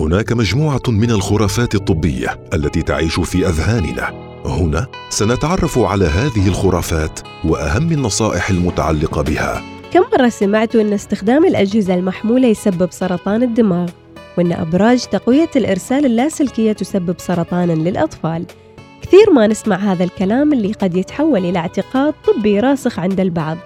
هناك مجموعة من الخرافات الطبية التي تعيش في أذهاننا. هنا سنتعرف على هذه الخرافات وأهم النصائح المتعلقة بها. كم مرة سمعتوا أن استخدام الأجهزة المحمولة يسبب سرطان الدماغ؟ وأن أبراج تقوية الإرسال اللاسلكية تسبب سرطانا للأطفال؟ كثير ما نسمع هذا الكلام اللي قد يتحول إلى اعتقاد طبي راسخ عند البعض.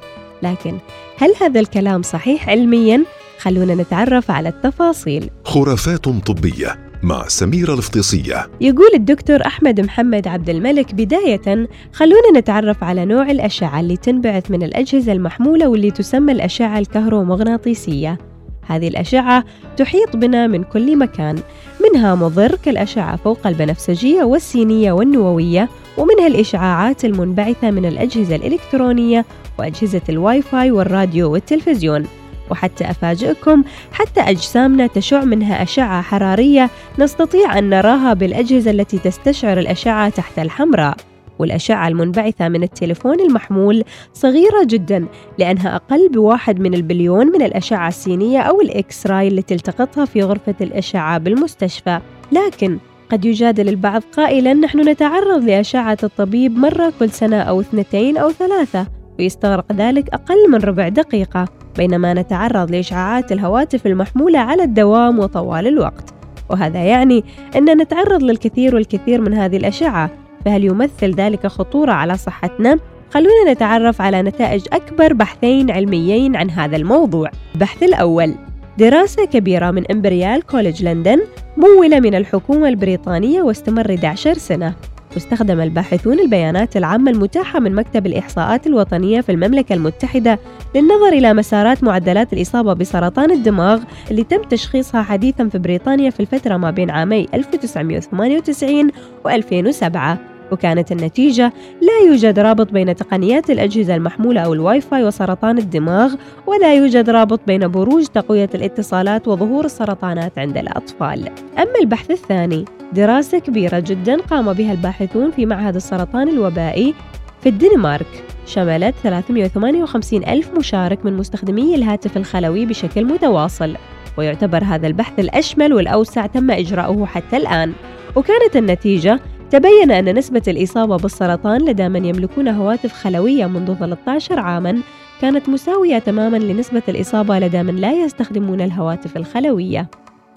لكن هل هذا الكلام صحيح علمياً؟ خلونا نتعرف على التفاصيل. خرافات طبية مع سميرة الفطيسية يقول الدكتور أحمد محمد عبد الملك بداية خلونا نتعرف على نوع الأشعة اللي تنبعث من الأجهزة المحمولة واللي تسمى الأشعة الكهرومغناطيسية. هذه الأشعة تحيط بنا من كل مكان منها مضر كالأشعة فوق البنفسجية والسينية والنووية ومنها الإشعاعات المنبعثة من الأجهزة الإلكترونية وأجهزة الواي فاي والراديو والتلفزيون. وحتى أفاجئكم حتى أجسامنا تشع منها أشعة حرارية نستطيع أن نراها بالأجهزة التي تستشعر الأشعة تحت الحمراء. والأشعة المنبعثة من التليفون المحمول صغيرة جدا لأنها أقل بواحد من البليون من الأشعة السينية أو ال X-ray اللي تلتقطها في غرفة الأشعة بالمستشفى. لكن قد يجادل البعض قائلا نحن نتعرض لأشعة الطبيب مرة كل سنة أو اثنتين أو ثلاثة. ويستغرق ذلك أقل من ربع دقيقة. بينما نتعرض لإشعاعات الهواتف المحمولة على الدوام وطوال الوقت. وهذا يعني أن نتعرض للكثير والكثير من هذه الأشعة فهل يمثل ذلك خطورة على صحتنا؟ خلونا نتعرف على نتائج أكبر بحثين علميين عن هذا الموضوع. البحث الأول دراسة كبيرة من إمبريال كوليج لندن ممولة من الحكومة البريطانية واستمر 11 سنة. واستخدم الباحثون البيانات العامة المتاحة من مكتب الإحصاءات الوطنية في المملكة المتحدة للنظر إلى مسارات معدلات الإصابة بسرطان الدماغ اللي تم تشخيصها حديثا في بريطانيا في الفترة ما بين عامي 1998 و 2007 وكانت النتيجة لا يوجد رابط بين تقنيات الأجهزة المحمولة أو الواي فاي وسرطان الدماغ ولا يوجد رابط بين بروج تقوية الاتصالات وظهور السرطانات عند الأطفال. أما البحث الثاني دراسة كبيرة جدا قام بها الباحثون في معهد السرطان الوبائي في الدنمارك شملت 358 ألف مشارك من مستخدمي الهاتف الخلوي بشكل متواصل ويعتبر هذا البحث الأشمل والأوسع تم إجراؤه حتى الآن وكانت النتيجة تبين أن نسبة الإصابة بالسرطان لدى من يملكون هواتف خلوية منذ 13 عاماً كانت مساوية تماماً لنسبة الإصابة لدى من لا يستخدمون الهواتف الخلوية.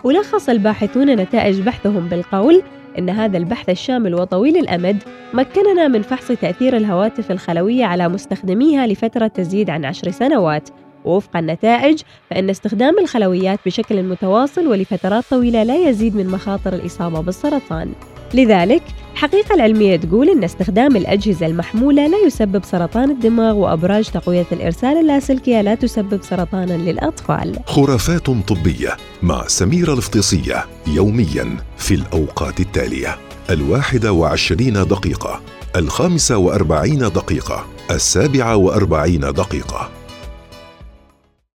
ولخص الباحثون نتائج بحثهم بالقول إن هذا البحث الشامل وطويل الأمد مكننا من فحص تأثير الهواتف الخلوية على مستخدميها لفترة تزيد عن عشر سنوات. ووفق النتائج فإن استخدام الخلويات بشكل متواصل ولفترات طويلة لا يزيد من مخاطر الإصابة بالسرطان. لذلك الحقيقة العلمية تقول أن استخدام الأجهزة المحمولة لا يسبب سرطان الدماغ وأبراج تقوية الإرسال اللاسلكية لا تسبب سرطانا للأطفال. خرافات طبية مع سميرة الفطيسية يوميا في الأوقات التالية. الواحدة وعشرين دقيقة الخامسة وأربعين دقيقة السابعة وأربعين دقيقة.